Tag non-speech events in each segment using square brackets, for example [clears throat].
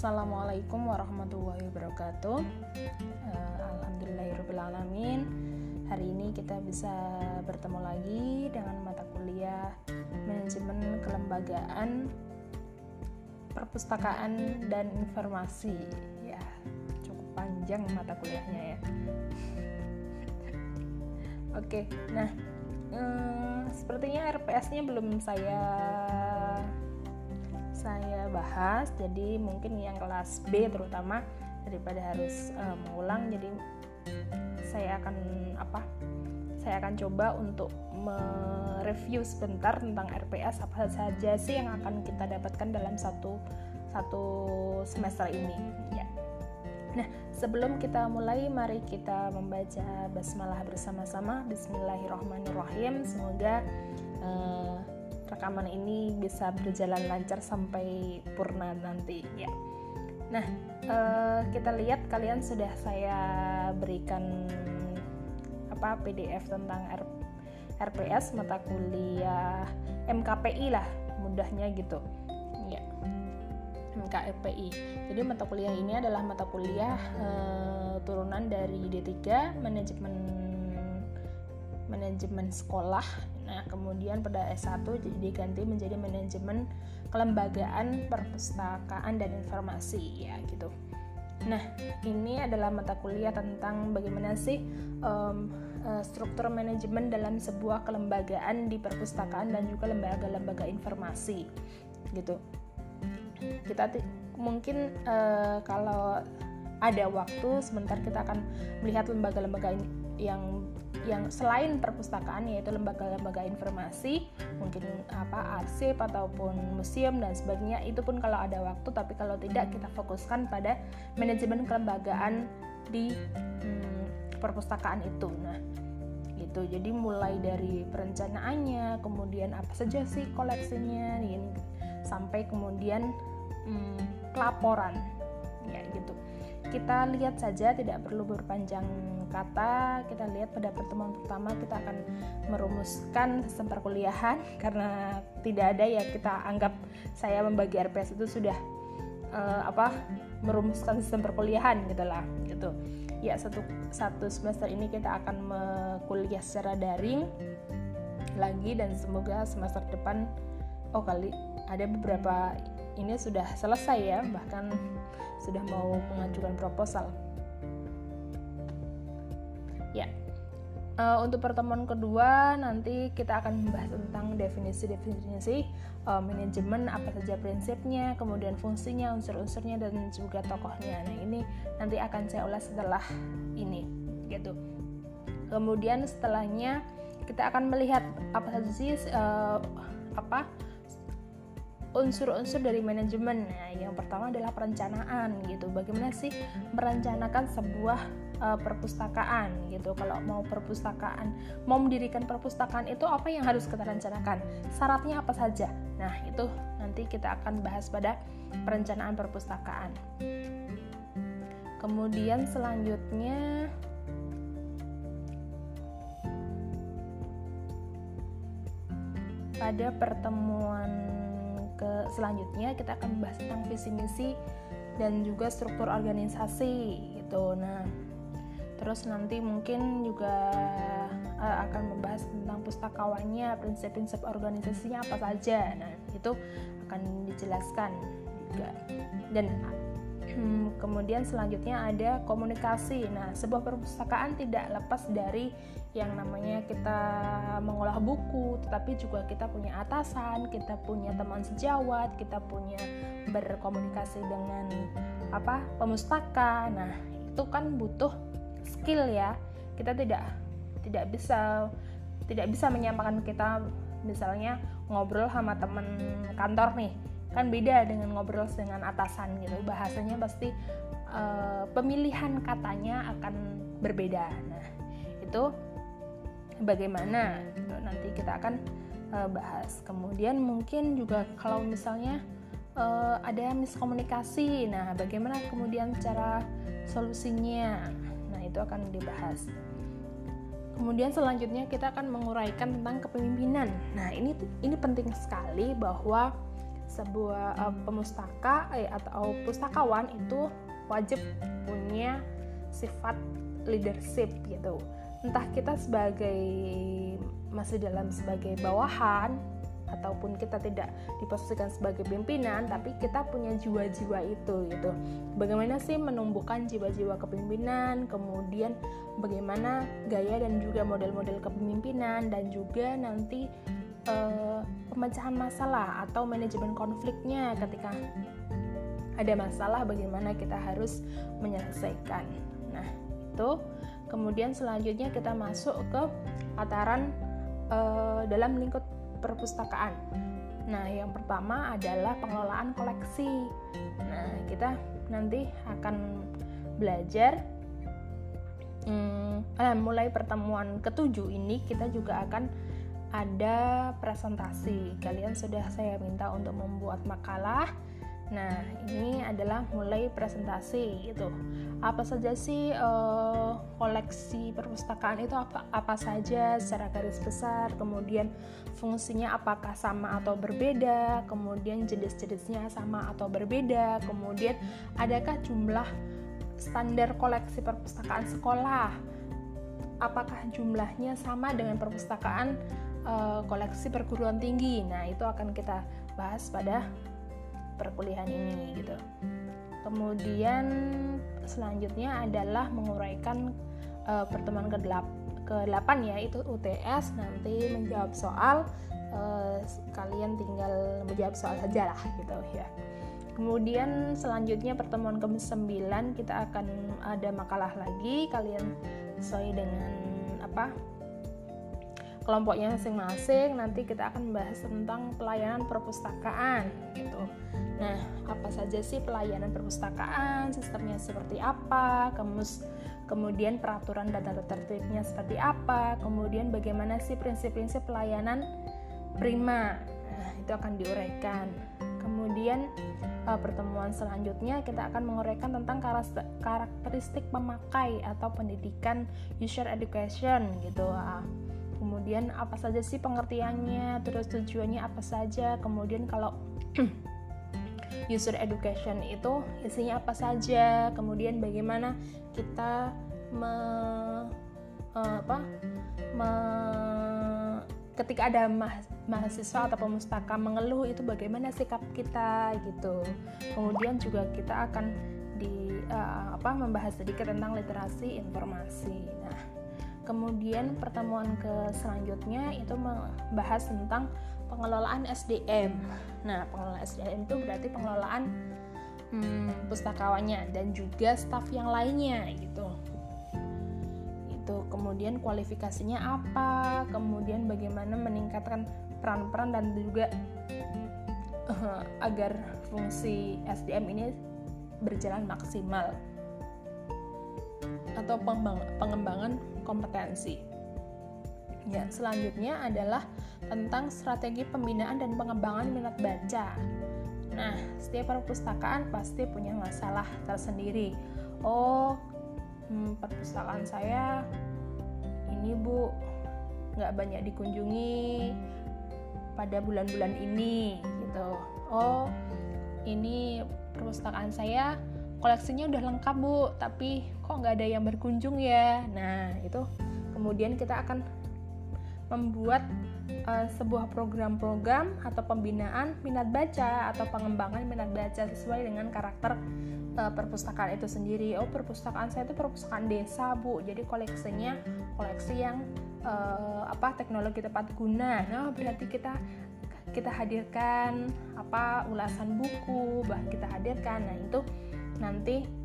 Assalamualaikum warahmatullahi wabarakatuh. Uh, Alhamdulillahirobbilalamin. Hari ini kita bisa bertemu lagi dengan mata kuliah manajemen kelembagaan, perpustakaan dan informasi. Ya, cukup panjang mata kuliahnya ya. [laughs] Oke, nah um, sepertinya RPS-nya belum saya saya bahas jadi mungkin yang kelas B terutama daripada harus uh, mengulang jadi saya akan apa saya akan coba untuk mereview sebentar tentang RPS apa saja sih yang akan kita dapatkan dalam satu satu semester ini ya Nah, sebelum kita mulai, mari kita membaca basmalah bersama-sama. Bismillahirrahmanirrahim. Semoga uh, rekaman ini bisa berjalan lancar sampai purna nanti ya. Nah, uh, kita lihat kalian sudah saya berikan apa PDF tentang R, RPS mata kuliah MKPI lah mudahnya gitu. Ya. MKPI. Jadi mata kuliah ini adalah mata kuliah uh, turunan dari D3 manajemen manajemen sekolah Nah, kemudian pada S1 jadi diganti menjadi manajemen kelembagaan, perpustakaan dan informasi ya gitu. Nah, ini adalah mata kuliah tentang bagaimana sih um, struktur manajemen dalam sebuah kelembagaan di perpustakaan dan juga lembaga-lembaga informasi gitu. Kita mungkin uh, kalau ada waktu sebentar kita akan melihat lembaga-lembaga yang yang selain perpustakaan yaitu lembaga-lembaga informasi mungkin apa arsip ataupun museum dan sebagainya itu pun kalau ada waktu tapi kalau tidak kita fokuskan pada manajemen kelembagaan di hmm, perpustakaan itu. Nah itu jadi mulai dari perencanaannya kemudian apa saja sih koleksinya ini sampai kemudian hmm, pelaporan ya gitu. Kita lihat saja tidak perlu berpanjang kata kita lihat pada pertemuan pertama kita akan merumuskan sistem perkuliahan [laughs] karena tidak ada ya kita anggap saya membagi RPS itu sudah uh, apa merumuskan sistem perkuliahan gitulah gitu. Ya satu satu semester ini kita akan kuliah secara daring lagi dan semoga semester depan oh kali ada beberapa ini sudah selesai ya bahkan sudah mau mengajukan proposal Ya. Uh, untuk pertemuan kedua nanti kita akan membahas tentang definisi-definisi uh, manajemen apa saja prinsipnya, kemudian fungsinya, unsur-unsurnya dan juga tokohnya. Nah, ini nanti akan saya ulas setelah ini gitu. Kemudian setelahnya kita akan melihat apa saja sih uh, apa unsur-unsur dari manajemen. Nah, yang pertama adalah perencanaan gitu. Bagaimana sih merencanakan sebuah uh, perpustakaan gitu. Kalau mau perpustakaan, mau mendirikan perpustakaan itu apa yang harus kita rencanakan? Syaratnya apa saja? Nah, itu nanti kita akan bahas pada perencanaan perpustakaan. Kemudian selanjutnya pada pertemuan ke selanjutnya kita akan bahas tentang visi misi dan juga struktur organisasi gitu. Nah, terus nanti mungkin juga uh, akan membahas tentang pustakawannya prinsip-prinsip organisasinya apa saja nah itu akan dijelaskan juga dan hmm, kemudian selanjutnya ada komunikasi. Nah sebuah perpustakaan tidak lepas dari yang namanya kita mengolah buku tetapi juga kita punya atasan kita punya teman sejawat kita punya berkomunikasi dengan apa pemustaka nah itu kan butuh skill ya. Kita tidak tidak bisa tidak bisa menyampaikan kita misalnya ngobrol sama temen kantor nih kan beda dengan ngobrol dengan atasan gitu bahasanya pasti uh, pemilihan katanya akan berbeda nah itu bagaimana gitu. nanti kita akan uh, bahas kemudian mungkin juga kalau misalnya uh, ada miskomunikasi nah bagaimana kemudian cara solusinya itu akan dibahas. Kemudian selanjutnya kita akan menguraikan tentang kepemimpinan. Nah, ini ini penting sekali bahwa sebuah uh, pemustaka eh, atau pustakawan itu wajib punya sifat leadership gitu. Entah kita sebagai masih dalam sebagai bawahan ataupun kita tidak diposisikan sebagai pimpinan tapi kita punya jiwa-jiwa itu gitu. Bagaimana sih menumbuhkan jiwa-jiwa kepemimpinan kemudian bagaimana gaya dan juga model-model kepemimpinan dan juga nanti uh, pemecahan masalah atau manajemen konfliknya ketika ada masalah bagaimana kita harus menyelesaikan nah itu kemudian selanjutnya kita masuk ke tataran uh, dalam lingkup perpustakaan. Nah, yang pertama adalah pengelolaan koleksi. Nah, kita nanti akan belajar hmm, eh, mulai pertemuan ketujuh ini kita juga akan ada presentasi. Kalian sudah saya minta untuk membuat makalah Nah, ini adalah mulai presentasi gitu. Apa saja sih uh, koleksi perpustakaan itu apa apa saja secara garis besar, kemudian fungsinya apakah sama atau berbeda, kemudian jenis-jenisnya sama atau berbeda, kemudian adakah jumlah standar koleksi perpustakaan sekolah? Apakah jumlahnya sama dengan perpustakaan uh, koleksi perguruan tinggi? Nah, itu akan kita bahas pada perkuliahan ini gitu. Kemudian selanjutnya adalah menguraikan uh, pertemuan ke-8 ke-8 ya itu UTS nanti menjawab soal uh, kalian tinggal menjawab soal saja lah gitu ya. Kemudian selanjutnya pertemuan ke-9 kita akan ada makalah lagi kalian sesuai dengan apa kelompoknya masing-masing nanti kita akan membahas tentang pelayanan perpustakaan gitu Nah, apa saja sih pelayanan perpustakaan, sistemnya seperti apa, kemus kemudian peraturan dan tata tertibnya seperti apa, kemudian bagaimana sih prinsip-prinsip pelayanan prima. Nah, itu akan diuraikan. Kemudian uh, pertemuan selanjutnya kita akan menguraikan tentang karakteristik pemakai atau pendidikan user education gitu. Uh, kemudian apa saja sih pengertiannya, terus tujuannya apa saja, kemudian kalau [clears throat] user education itu isinya apa saja, kemudian bagaimana kita me, uh, apa, me, ketika ada ma mahasiswa atau pemustaka mengeluh itu bagaimana sikap kita gitu. Kemudian juga kita akan di uh, apa membahas sedikit tentang literasi informasi. Nah, kemudian pertemuan ke selanjutnya itu membahas tentang pengelolaan SDM. Nah, pengelolaan SDM itu berarti pengelolaan hmm, pustakawannya dan juga staf yang lainnya gitu. Itu kemudian kualifikasinya apa, kemudian bagaimana meningkatkan peran-peran dan juga uh, agar fungsi SDM ini berjalan maksimal atau pengembangan kompetensi. Ya, selanjutnya adalah tentang strategi pembinaan dan pengembangan minat baca. Nah, setiap perpustakaan pasti punya masalah tersendiri. Oh, hmm, perpustakaan saya ini bu nggak banyak dikunjungi pada bulan-bulan ini gitu. Oh, ini perpustakaan saya koleksinya udah lengkap bu, tapi kok nggak ada yang berkunjung ya. Nah, itu kemudian kita akan membuat uh, sebuah program-program atau pembinaan minat baca atau pengembangan minat baca sesuai dengan karakter uh, perpustakaan itu sendiri. Oh, perpustakaan saya itu perpustakaan desa, Bu. Jadi koleksinya koleksi yang uh, apa teknologi tepat guna. Nah, berarti kita kita hadirkan apa ulasan buku, bah kita hadirkan. Nah, itu nanti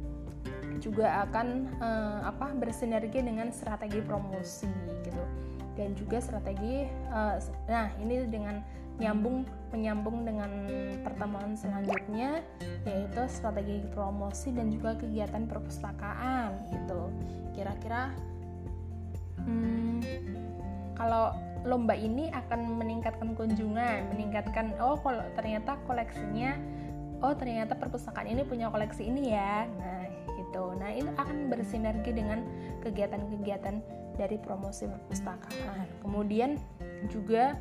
juga akan uh, apa bersinergi dengan strategi promosi gitu. Dan juga strategi uh, nah ini dengan nyambung menyambung dengan pertemuan selanjutnya yaitu strategi promosi dan juga kegiatan perpustakaan gitu. Kira-kira hmm, kalau lomba ini akan meningkatkan kunjungan meningkatkan oh kalau ternyata koleksinya oh ternyata perpustakaan ini punya koleksi ini ya. Nah gitu nah ini akan bersinergi dengan kegiatan-kegiatan dari promosi perpustakaan. Kemudian juga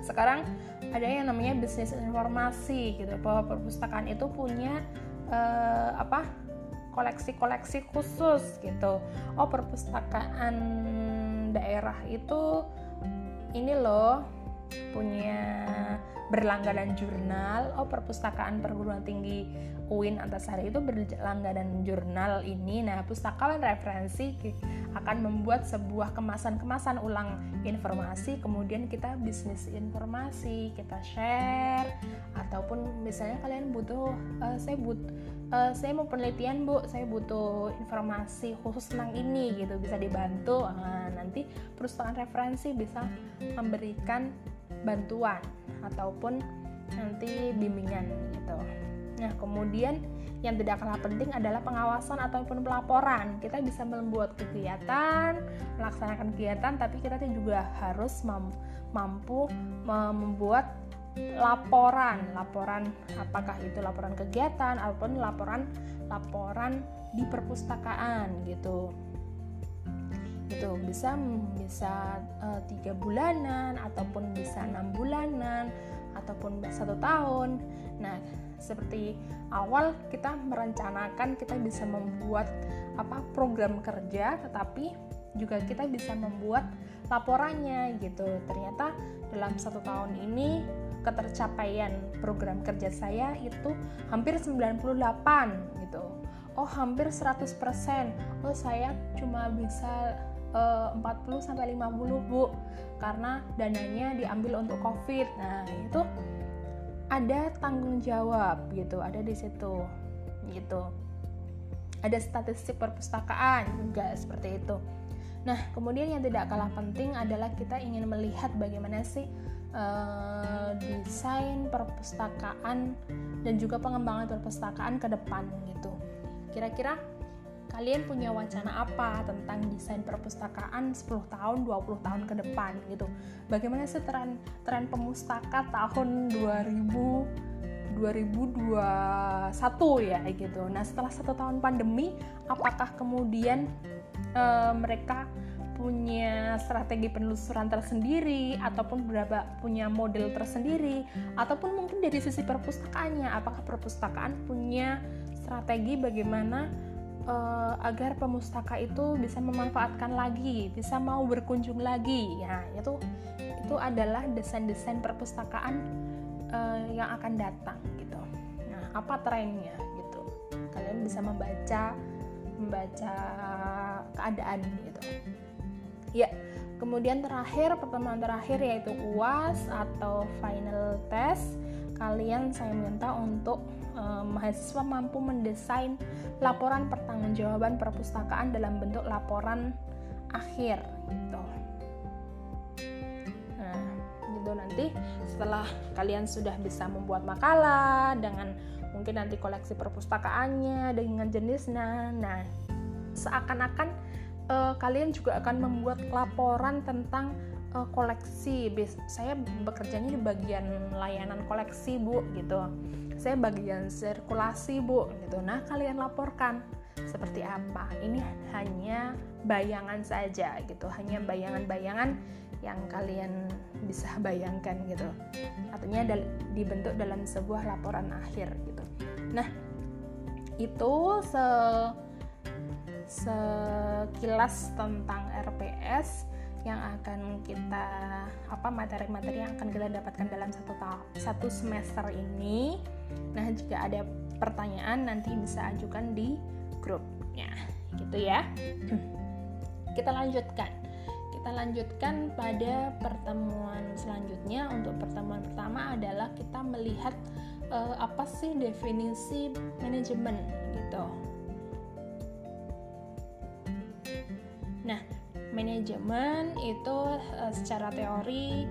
sekarang ada yang namanya bisnis informasi gitu bahwa perpustakaan itu punya uh, apa koleksi-koleksi khusus gitu oh perpustakaan daerah itu ini loh punya berlangganan jurnal oh perpustakaan perguruan tinggi UIN Antasari itu berlangganan jurnal ini. Nah pustakawan referensi akan membuat sebuah kemasan-kemasan ulang informasi kemudian kita bisnis informasi kita share ataupun misalnya kalian butuh uh, saya butuh uh, saya mau penelitian bu saya butuh informasi khusus tentang ini gitu. Bisa dibantu nah, nanti perusahaan referensi bisa memberikan bantuan ataupun nanti bimbingan gitu. Nah, kemudian yang tidak kalah penting adalah pengawasan ataupun pelaporan. Kita bisa membuat kegiatan, melaksanakan kegiatan, tapi kita juga harus mampu membuat laporan. Laporan apakah itu laporan kegiatan ataupun laporan laporan di perpustakaan gitu gitu. Bisa bisa uh, tiga bulanan ataupun bisa enam bulanan ataupun satu tahun. Nah seperti awal kita merencanakan kita bisa membuat apa program kerja tetapi juga kita bisa membuat laporannya gitu. Ternyata dalam satu tahun ini ketercapaian program kerja saya itu hampir 98 gitu. Oh hampir 100% oh saya cuma bisa 40 eh, sampai 50 Bu karena dananya diambil untuk Covid. Nah, itu ada tanggung jawab gitu, ada di situ. Gitu. Ada statistik perpustakaan juga seperti itu. Nah, kemudian yang tidak kalah penting adalah kita ingin melihat bagaimana sih uh, desain perpustakaan dan juga pengembangan perpustakaan ke depan gitu. Kira-kira kalian punya wacana apa tentang desain perpustakaan 10 tahun, 20 tahun ke depan gitu. Bagaimana sih tren tren pemustaka tahun 2000 2021 ya gitu. Nah, setelah satu tahun pandemi, apakah kemudian uh, mereka punya strategi penelusuran tersendiri ataupun berapa punya model tersendiri ataupun mungkin dari sisi perpustakaannya apakah perpustakaan punya strategi bagaimana uh, agar pemustaka itu bisa memanfaatkan lagi, bisa mau berkunjung lagi. Ya, itu itu adalah desain-desain perpustakaan uh, yang akan datang gitu. Nah, apa trennya gitu? Kalian bisa membaca membaca keadaan gitu. Ya, kemudian terakhir pertemuan terakhir yaitu UAS atau final test. Kalian saya minta untuk uh, mahasiswa mampu mendesain laporan pertanggungjawaban perpustakaan dalam bentuk laporan akhir gitu. Nah, gitu nanti setelah kalian sudah bisa membuat makalah dengan mungkin nanti koleksi perpustakaannya dengan jenisnya. Nah, seakan-akan uh, kalian juga akan membuat laporan tentang uh, koleksi. Saya bekerjanya di bagian layanan koleksi, Bu, gitu. Saya bagian sirkulasi bu gitu. Nah kalian laporkan seperti apa. Ini hanya bayangan saja gitu. Hanya bayangan-bayangan yang kalian bisa bayangkan gitu. Artinya dibentuk dalam sebuah laporan akhir gitu. Nah itu se sekilas tentang RPS yang akan kita apa materi-materi yang akan kita dapatkan dalam satu satu semester ini. Nah, jika ada pertanyaan nanti bisa ajukan di grupnya, gitu ya. Kita lanjutkan. Kita lanjutkan pada pertemuan selanjutnya. Untuk pertemuan pertama adalah kita melihat uh, apa sih definisi manajemen gitu. Manajemen itu uh, secara teori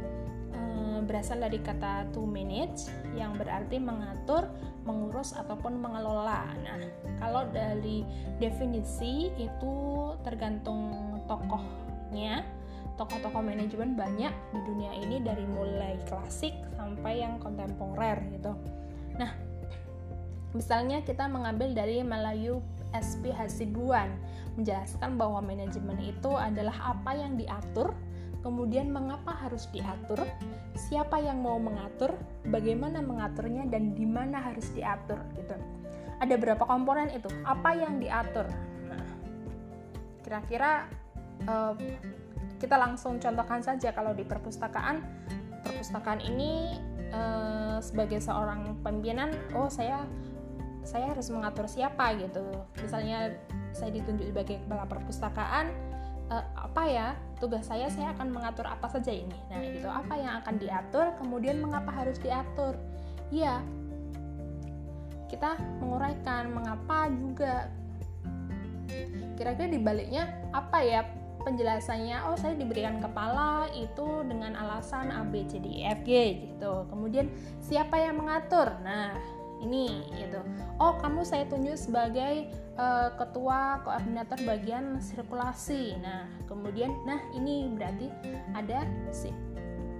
uh, berasal dari kata to manage yang berarti mengatur, mengurus ataupun mengelola. Nah, kalau dari definisi itu tergantung tokohnya. Tokoh-tokoh manajemen banyak di dunia ini dari mulai klasik sampai yang kontemporer gitu. Nah, misalnya kita mengambil dari Melayu SP Hasibuan menjelaskan bahwa manajemen itu adalah apa yang diatur, kemudian mengapa harus diatur, siapa yang mau mengatur, bagaimana mengaturnya dan di mana harus diatur gitu. Ada berapa komponen itu? Apa yang diatur? Kira-kira uh, kita langsung contohkan saja kalau di perpustakaan, perpustakaan ini uh, sebagai seorang pimpinan, oh saya saya harus mengatur siapa gitu. Misalnya saya ditunjuk sebagai kepala perpustakaan, uh, apa ya tugas saya saya akan mengatur apa saja ini. Nah gitu. Apa yang akan diatur kemudian mengapa harus diatur? Ya kita menguraikan mengapa juga. Kira-kira dibaliknya apa ya penjelasannya? Oh saya diberikan kepala itu dengan alasan A B C D E F G gitu. Kemudian siapa yang mengatur? Nah ini gitu. Oh kamu saya tunjuk sebagai uh, ketua koordinator bagian sirkulasi. Nah kemudian nah ini berarti ada si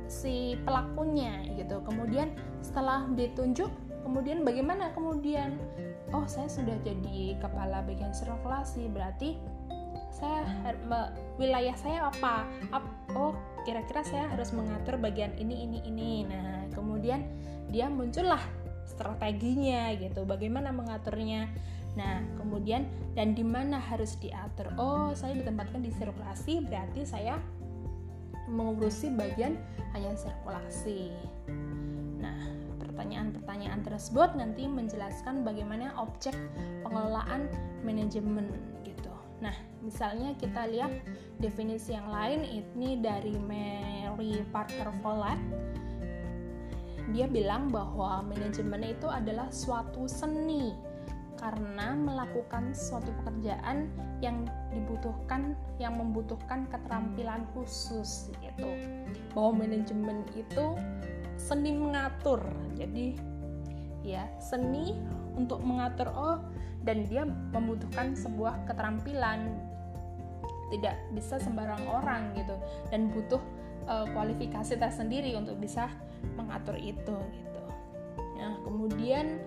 si pelakunya gitu. Kemudian setelah ditunjuk kemudian bagaimana kemudian? Oh saya sudah jadi kepala bagian sirkulasi berarti saya wilayah saya apa? Oh kira-kira saya harus mengatur bagian ini ini ini. Nah kemudian dia muncullah strateginya gitu bagaimana mengaturnya. Nah kemudian dan di mana harus diatur? Oh saya ditempatkan di sirkulasi berarti saya mengurusi bagian hanya sirkulasi. Nah pertanyaan-pertanyaan tersebut nanti menjelaskan bagaimana objek pengelolaan manajemen gitu. Nah misalnya kita lihat definisi yang lain ini dari Mary Parker Follett dia bilang bahwa manajemen itu adalah suatu seni karena melakukan suatu pekerjaan yang dibutuhkan yang membutuhkan keterampilan khusus gitu. Bahwa manajemen itu seni mengatur. Jadi ya seni untuk mengatur oh dan dia membutuhkan sebuah keterampilan. Tidak bisa sembarang orang gitu. Dan butuh uh, kualifikasi tersendiri untuk bisa mengatur itu gitu. Nah, kemudian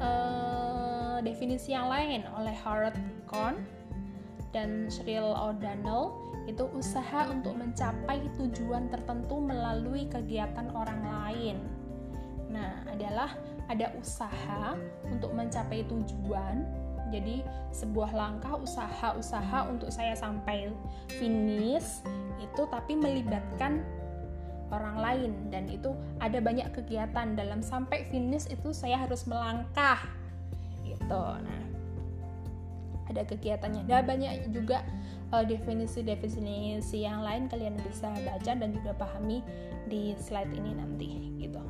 uh, definisi yang lain oleh Harold Kohn dan Cheryl O'Donnell itu usaha untuk mencapai tujuan tertentu melalui kegiatan orang lain. Nah, adalah ada usaha untuk mencapai tujuan. Jadi, sebuah langkah usaha-usaha untuk saya sampai finish itu tapi melibatkan orang lain. Dan itu ada banyak kegiatan. Dalam sampai finish itu saya harus melangkah. Gitu. Nah ada kegiatannya. Ada banyak juga uh, definisi-definisi yang lain kalian bisa baca dan juga pahami di slide ini nanti. Gitu.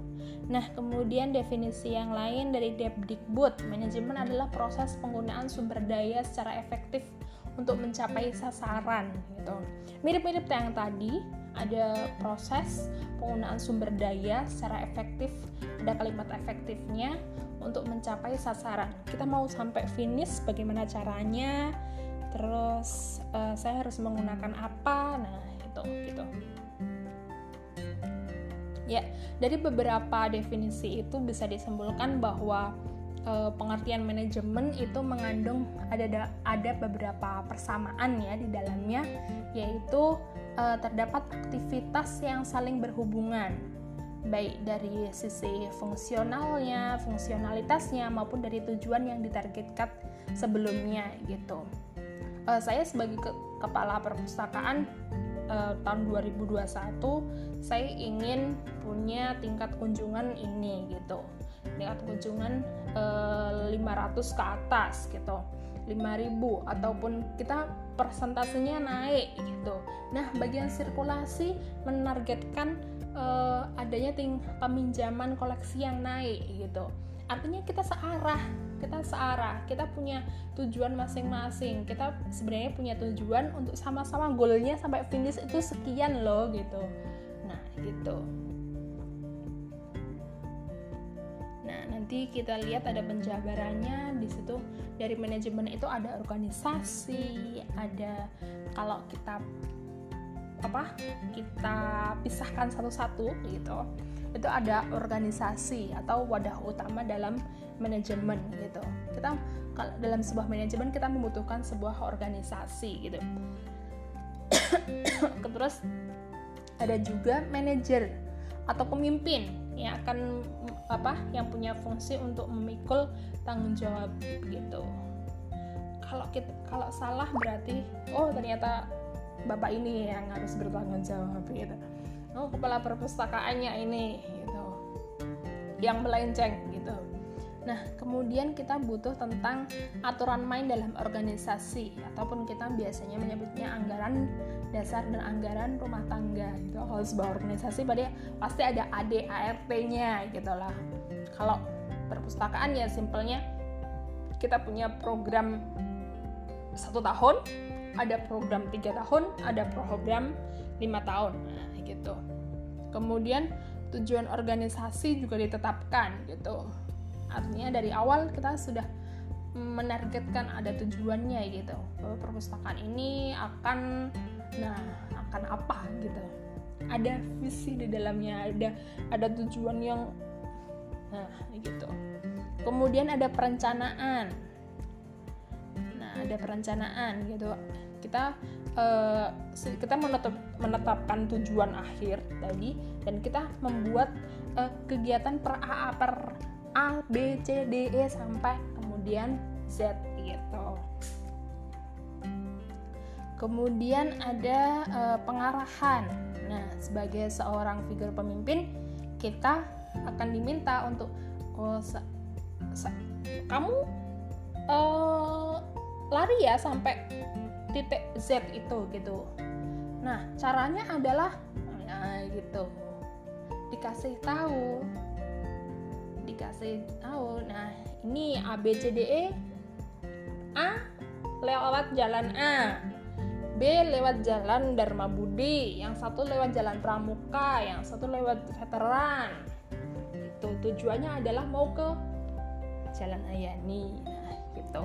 Nah, kemudian definisi yang lain dari Depdikbud, manajemen adalah proses penggunaan sumber daya secara efektif untuk mencapai sasaran. Gitu. Mirip-mirip yang tadi, ada proses penggunaan sumber daya secara efektif, ada kalimat efektifnya untuk mencapai sasaran. Kita mau sampai finish bagaimana caranya? Terus uh, saya harus menggunakan apa? Nah, itu gitu. Ya, dari beberapa definisi itu bisa disimpulkan bahwa uh, pengertian manajemen itu mengandung ada ada beberapa persamaan ya di dalamnya yaitu uh, terdapat aktivitas yang saling berhubungan baik dari sisi fungsionalnya, fungsionalitasnya maupun dari tujuan yang ditargetkan sebelumnya gitu. Uh, saya sebagai ke kepala perpustakaan uh, tahun 2021 saya ingin punya tingkat kunjungan ini gitu tingkat kunjungan eh, 500 ke atas gitu 5000 ataupun kita persentasenya naik gitu. Nah, bagian sirkulasi menargetkan e, adanya ting peminjaman koleksi yang naik gitu. Artinya kita searah, kita searah, kita punya tujuan masing-masing. Kita sebenarnya punya tujuan untuk sama-sama goalnya sampai finish itu sekian loh gitu. Nah, gitu. Nanti kita lihat ada penjabarannya. Di situ dari manajemen itu ada organisasi ada kalau kita apa kita pisahkan satu-satu gitu itu ada organisasi atau wadah utama dalam manajemen gitu. Kita kalau dalam sebuah manajemen kita membutuhkan sebuah organisasi gitu. [coughs] Terus ada juga manajer atau pemimpin yang akan apa yang punya fungsi untuk memikul tanggung jawab gitu. Kalau kita kalau salah berarti oh ternyata bapak ini yang harus bertanggung jawab gitu. Oh kepala perpustakaannya ini gitu. Yang melenceng gitu Nah, kemudian kita butuh tentang aturan main dalam organisasi ataupun kita biasanya menyebutnya anggaran dasar dan anggaran rumah tangga gitu. Kalau sebuah organisasi pada pasti ada ADART-nya gitu lah. Kalau perpustakaan ya simpelnya kita punya program satu tahun, ada program tiga tahun, ada program lima tahun, nah, gitu. Kemudian tujuan organisasi juga ditetapkan gitu artinya dari awal kita sudah menargetkan ada tujuannya gitu. Perpustakaan ini akan nah akan apa gitu. Ada visi di dalamnya ada ada tujuan yang nah gitu. Kemudian ada perencanaan. Nah ada perencanaan gitu. Kita uh, kita menetap, menetapkan tujuan akhir tadi dan kita membuat uh, kegiatan per per A, B, C, D, E sampai kemudian Z gitu. Kemudian ada uh, pengarahan. Nah, sebagai seorang figur pemimpin, kita akan diminta untuk oh, sa, sa, kamu uh, lari ya sampai titik Z itu gitu. Nah, caranya adalah nah gitu. Dikasih tahu dikasih tahu. Nah ini A B C D E. A lewat jalan A. B lewat jalan Dharma Budi. Yang satu lewat jalan Pramuka yang satu lewat veteran. Itu tujuannya adalah mau ke jalan Ayani. Nah, gitu.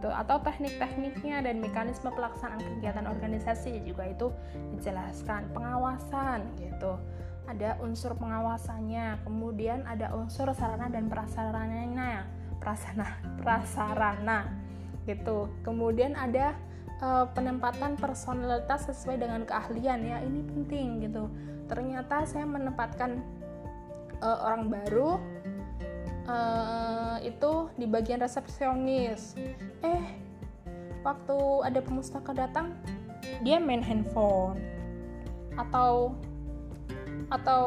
Itu atau teknik-tekniknya dan mekanisme pelaksanaan kegiatan organisasi juga itu dijelaskan. Pengawasan gitu ada unsur pengawasannya, kemudian ada unsur sarana dan prasarananya, prasana, prasarana gitu. Kemudian ada uh, penempatan personalitas sesuai dengan keahlian ya, ini penting gitu. Ternyata saya menempatkan uh, orang baru uh, itu di bagian resepsionis. Eh, waktu ada pemustaka datang, dia main handphone atau atau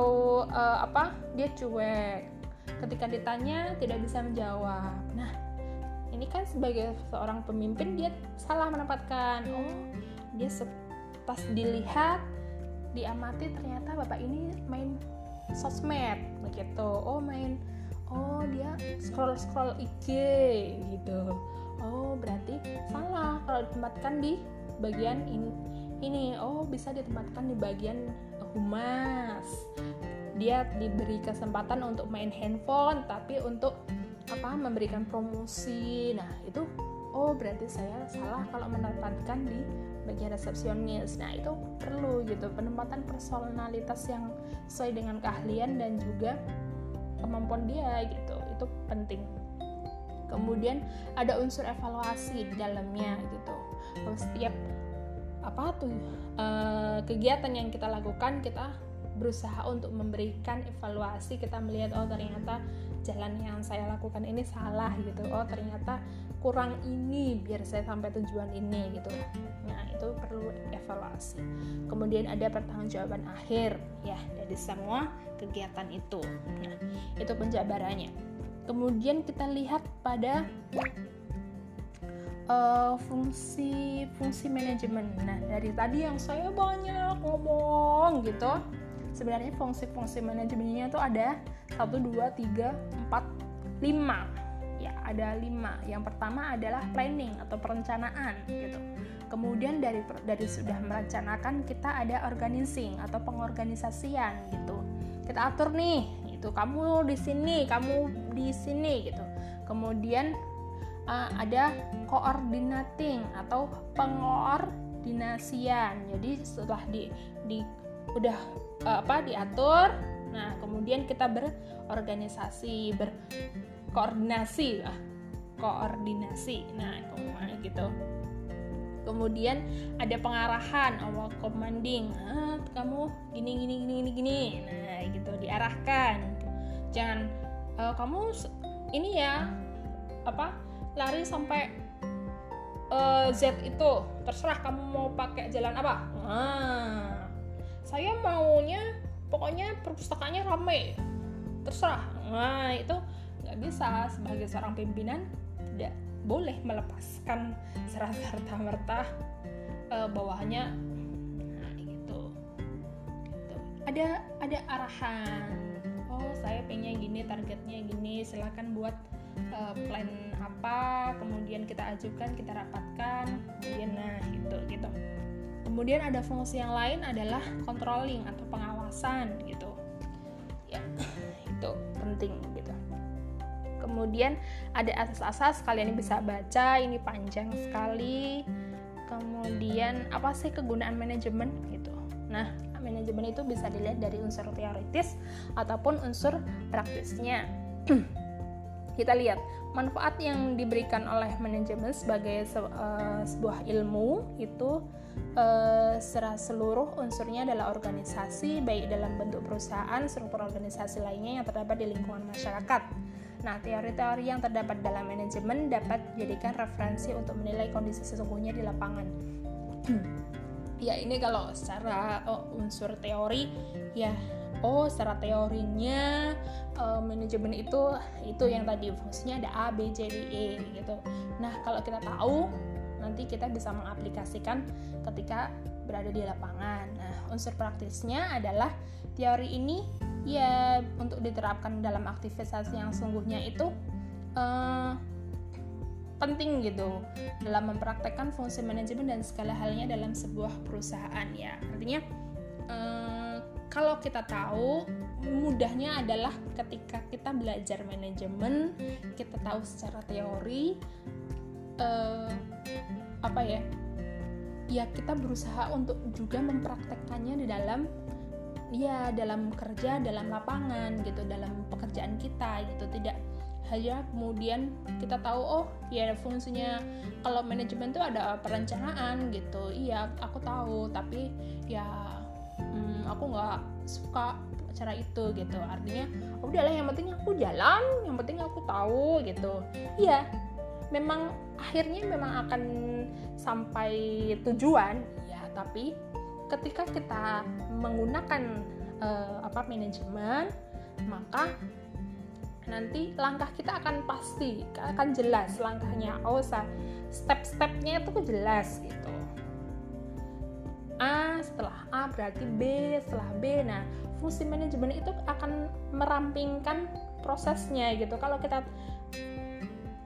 uh, apa dia cuek. Ketika ditanya tidak bisa menjawab. Nah ini kan sebagai seorang pemimpin dia salah menempatkan. Oh dia pas dilihat diamati ternyata bapak ini main sosmed begitu. Oh main oh dia scroll scroll IG gitu. Oh berarti salah kalau ditempatkan di bagian ini ini. Oh bisa ditempatkan di bagian humas. Dia diberi kesempatan untuk main handphone tapi untuk apa memberikan promosi. Nah itu oh berarti saya salah kalau menempatkan di bagian resepsionis. Nah itu perlu gitu penempatan personalitas yang sesuai dengan keahlian dan juga kemampuan dia gitu. Itu penting. Kemudian ada unsur evaluasi di dalamnya gitu. Setiap apa tuh? Uh, kegiatan yang kita lakukan kita berusaha untuk memberikan evaluasi kita melihat oh ternyata jalan yang saya lakukan ini salah gitu. Oh ternyata kurang ini biar saya sampai tujuan ini gitu. Nah itu perlu evaluasi. Kemudian ada pertanggungjawaban akhir ya dari semua kegiatan itu. Nah itu penjabarannya. Kemudian kita lihat pada uh, fungsi fungsi manajemen. Nah, dari tadi yang saya banyak ngomong gitu, sebenarnya fungsi-fungsi manajemennya itu ada 1 2 3 4 5. Ya, ada 5. Yang pertama adalah planning atau perencanaan gitu. Kemudian dari dari sudah merencanakan kita ada organizing atau pengorganisasian gitu. Kita atur nih, itu kamu di sini, kamu di sini gitu. Kemudian uh, ada coordinating atau pengordinasian. Jadi setelah di, di udah uh, apa diatur, nah kemudian kita berorganisasi, berkoordinasi lah, koordinasi. Nah, gitu. kemudian ada pengarahan awal commanding ah, kamu gini gini gini gini gini nah gitu diarahkan jangan uh, kamu ini ya apa lari sampai uh, Z itu. Terserah kamu mau pakai jalan apa. Nah saya maunya pokoknya perpustakaannya rame. Terserah. Nah itu nggak bisa. Sebagai seorang pimpinan tidak boleh melepaskan serta merta uh, bawahannya nah gitu. gitu. Ada ada arahan. Oh saya pengen gini targetnya gini. Silahkan buat uh, plan apa kemudian kita ajukan kita rapatkan kemudian nah gitu gitu. Kemudian ada fungsi yang lain adalah controlling atau pengawasan gitu. Ya [clears throat] itu penting gitu. Kemudian ada asas-asas kalian bisa baca ini panjang sekali. Kemudian apa sih kegunaan manajemen gitu. Nah manajemen itu bisa dilihat dari unsur teoritis ataupun unsur praktisnya [clears throat] kita lihat manfaat yang diberikan oleh manajemen sebagai se uh, sebuah ilmu itu uh, secara seluruh unsurnya adalah organisasi baik dalam bentuk perusahaan struktur organisasi lainnya yang terdapat di lingkungan masyarakat Nah, teori-teori yang terdapat dalam manajemen dapat dijadikan referensi untuk menilai kondisi sesungguhnya di lapangan. [clears throat] ya, ini kalau secara oh, unsur teori ya oh secara teorinya uh, manajemen itu itu yang tadi fungsinya ada A, B, C, D, E gitu. Nah, kalau kita tahu nanti kita bisa mengaplikasikan ketika berada di lapangan. Nah, unsur praktisnya adalah teori ini ya untuk diterapkan dalam aktivitas yang sungguhnya itu uh, penting gitu dalam mempraktekkan fungsi manajemen dan segala halnya dalam sebuah perusahaan ya artinya uh, kalau kita tahu mudahnya adalah ketika kita belajar manajemen kita tahu secara teori uh, apa ya ya kita berusaha untuk juga mempraktekkannya di dalam ya dalam kerja dalam lapangan gitu dalam pekerjaan kita gitu. Tidak hanya kemudian kita tahu oh ya fungsinya kalau manajemen itu ada perencanaan gitu. Iya aku tahu. Tapi ya hmm, aku nggak suka cara itu gitu. Artinya oh, udahlah yang penting aku jalan yang penting aku tahu gitu. Iya memang akhirnya memang akan sampai tujuan ya tapi ketika kita menggunakan uh, apa manajemen maka nanti langkah kita akan pasti akan jelas langkahnya. Oh step-stepnya itu jelas gitu A setelah A berarti B setelah B. Nah fungsi manajemen itu akan merampingkan prosesnya gitu. Kalau kita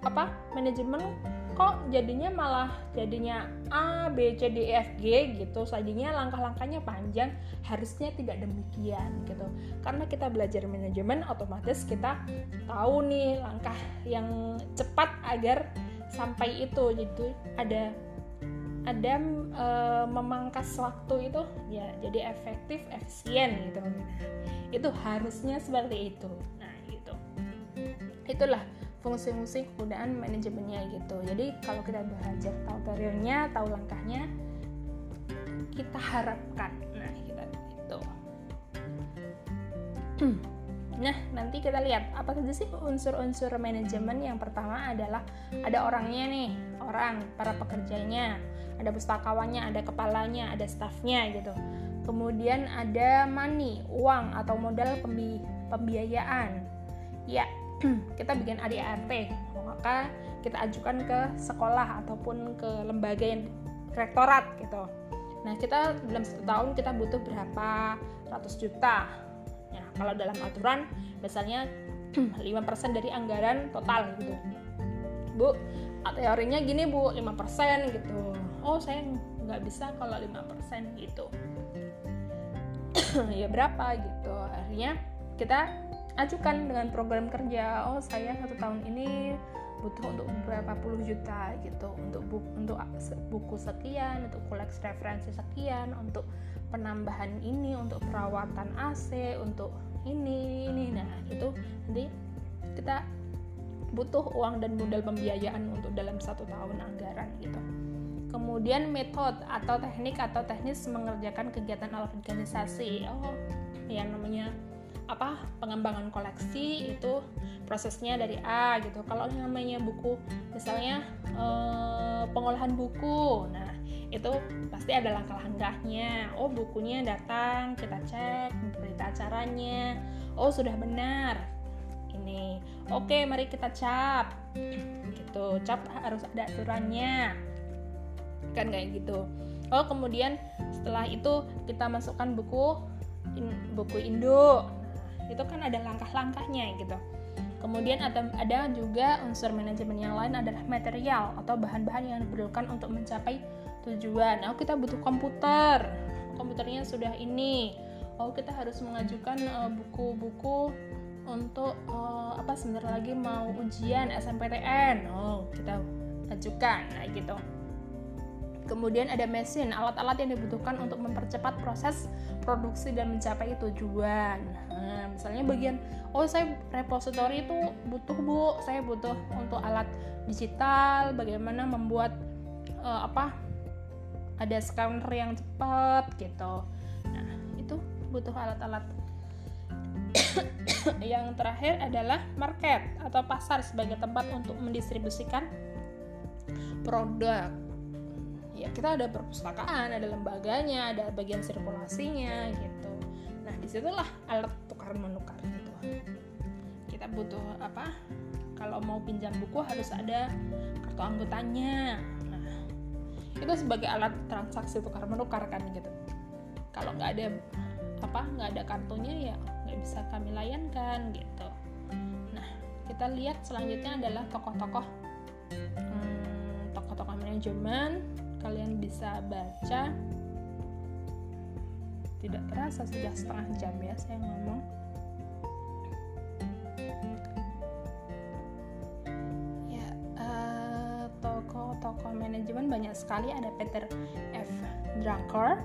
apa manajemen kok jadinya malah jadinya A, B, C, D, E, F, G gitu. Sajinya langkah-langkahnya panjang harusnya tidak demikian gitu. Karena kita belajar manajemen otomatis kita tahu nih langkah yang cepat agar sampai itu gitu. Ada ada e, memangkas waktu itu ya jadi efektif efisien gitu. Itu harusnya seperti itu. Nah gitu. Itulah fungsi-fungsi kegunaan manajemennya gitu. Jadi kalau kita belajar tahu teorinya tahu langkahnya kita harapkan. Nah kita gitu. [clears throat] Nah nanti kita lihat. Apa saja sih unsur-unsur manajemen? Yang pertama adalah ada orangnya nih orang para pekerjanya ada pustakawannya ada kepalanya ada staffnya gitu. Kemudian ada money uang atau modal pembi pembiayaan. Ya [clears throat] kita bikin ADART maka kita ajukan ke sekolah ataupun ke lembaga yang rektorat gitu. Nah kita dalam satu tahun kita butuh berapa? Ratus juta. Ya kalau dalam aturan misalnya [clears throat] 5% dari anggaran total gitu. Bu teorinya gini bu. 5% gitu oh saya nggak bisa kalau 5% gitu. [clears throat] Ya berapa gitu. Akhirnya kita ajukan dengan program kerja oh saya satu tahun ini butuh untuk beberapa puluh juta gitu. Untuk buku, untuk buku sekian untuk koleksi referensi sekian untuk penambahan ini untuk perawatan AC untuk ini ini. Nah itu nanti kita butuh uang dan modal pembiayaan untuk dalam satu tahun anggaran gitu kemudian metode atau teknik atau teknis mengerjakan kegiatan organisasi. Oh yang namanya apa pengembangan koleksi itu prosesnya dari A gitu. Kalau namanya buku misalnya eh, pengolahan buku nah itu pasti ada langkah-langkahnya oh bukunya datang kita cek berita acaranya. Oh sudah benar. Ini. Oke mari kita cap. Gitu. Cap harus ada aturannya kan kayak gitu. Oh kemudian setelah itu kita masukkan buku in, buku induk itu kan ada langkah-langkahnya gitu. Kemudian ada, ada juga unsur manajemen yang lain adalah material atau bahan-bahan yang diperlukan untuk mencapai tujuan. Oh kita butuh komputer. Komputernya sudah ini. Oh kita harus mengajukan eh, buku-buku uh, untuk uh, apa sebentar lagi mau ujian SMPTN oh kita ajukan nah gitu Kemudian ada mesin, alat-alat yang dibutuhkan untuk mempercepat proses produksi dan mencapai tujuan. Nah, misalnya bagian, oh saya repository itu butuh bu, saya butuh untuk alat digital, bagaimana membuat uh, apa? Ada scanner yang cepat gitu. Nah, itu butuh alat-alat. [coughs] yang terakhir adalah market atau pasar sebagai tempat untuk mendistribusikan produk ya kita ada perpustakaan ada lembaganya ada bagian sirkulasinya gitu. Nah di situlah alat tukar menukar gitu. Kita butuh apa? Kalau mau pinjam buku harus ada kartu anggotanya. Nah itu sebagai alat transaksi tukar menukar kan gitu. Kalau nggak ada apa nggak ada kartunya ya nggak bisa kami layankan gitu. Nah kita lihat selanjutnya adalah tokoh-tokoh hmm, tokoh-tokoh manajemen kalian bisa baca. Tidak terasa sudah setengah jam ya saya ngomong. Ya uh, tokoh-tokoh manajemen banyak sekali. Ada Peter F. Drucker,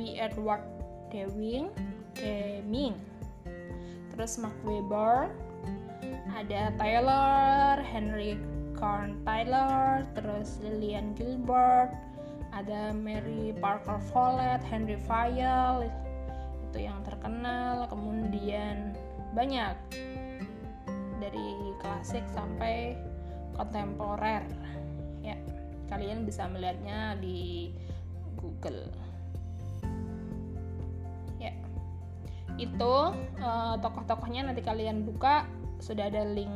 W. Edward Deming, Deming, terus Mark Weber, ada Taylor, Henry Corn Tyler, terus Lillian Gilbert, ada Mary Parker Follett, Henry Fayol itu yang terkenal, kemudian banyak dari klasik sampai kontemporer. Ya, kalian bisa melihatnya di Google. Ya, itu uh, tokoh-tokohnya nanti kalian buka sudah ada link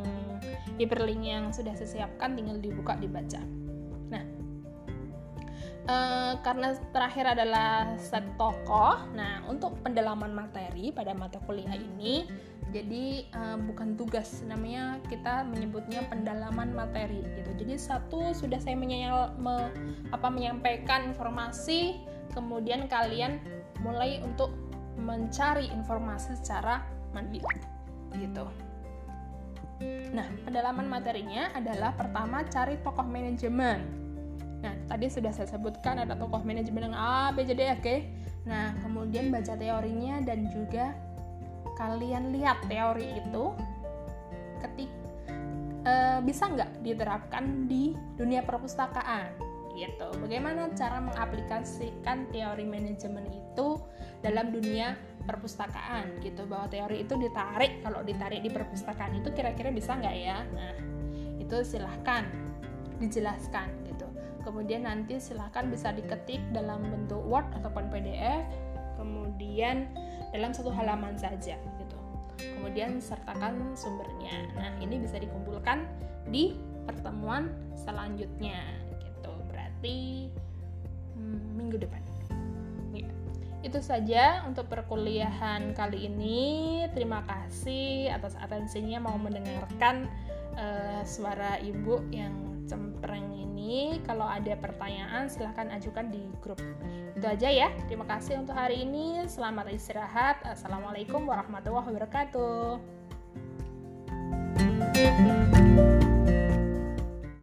hyperlink yang sudah saya siapkan tinggal dibuka dibaca. Nah uh, karena terakhir adalah set tokoh nah untuk pendalaman materi pada mata kuliah ini jadi uh, bukan tugas namanya kita menyebutnya pendalaman materi gitu. Jadi satu sudah saya menyayal, me, apa menyampaikan informasi kemudian kalian mulai untuk mencari informasi secara mandiri gitu Nah, pendalaman materinya adalah pertama cari tokoh manajemen. Nah, tadi sudah saya sebutkan ada tokoh manajemen yang A, B, C, D, F, G. Nah, kemudian baca teorinya dan juga kalian lihat teori itu ketik e, bisa nggak diterapkan di dunia perpustakaan gitu. Bagaimana cara mengaplikasikan teori manajemen itu dalam dunia perpustakaan gitu bahwa teori itu ditarik kalau ditarik di perpustakaan itu kira-kira bisa nggak ya? Nah itu silahkan dijelaskan gitu. Kemudian nanti silahkan bisa diketik dalam bentuk Word ataupun PDF kemudian dalam satu halaman saja gitu. Kemudian sertakan sumbernya. Nah ini bisa dikumpulkan di pertemuan selanjutnya gitu. Berarti hmm, minggu depan itu saja untuk perkuliahan kali ini. Terima kasih atas atensinya mau mendengarkan uh, suara ibu yang cempreng ini. Kalau ada pertanyaan silahkan ajukan di grup. Itu aja ya. Terima kasih untuk hari ini. Selamat istirahat. Assalamualaikum warahmatullahi wabarakatuh. thank you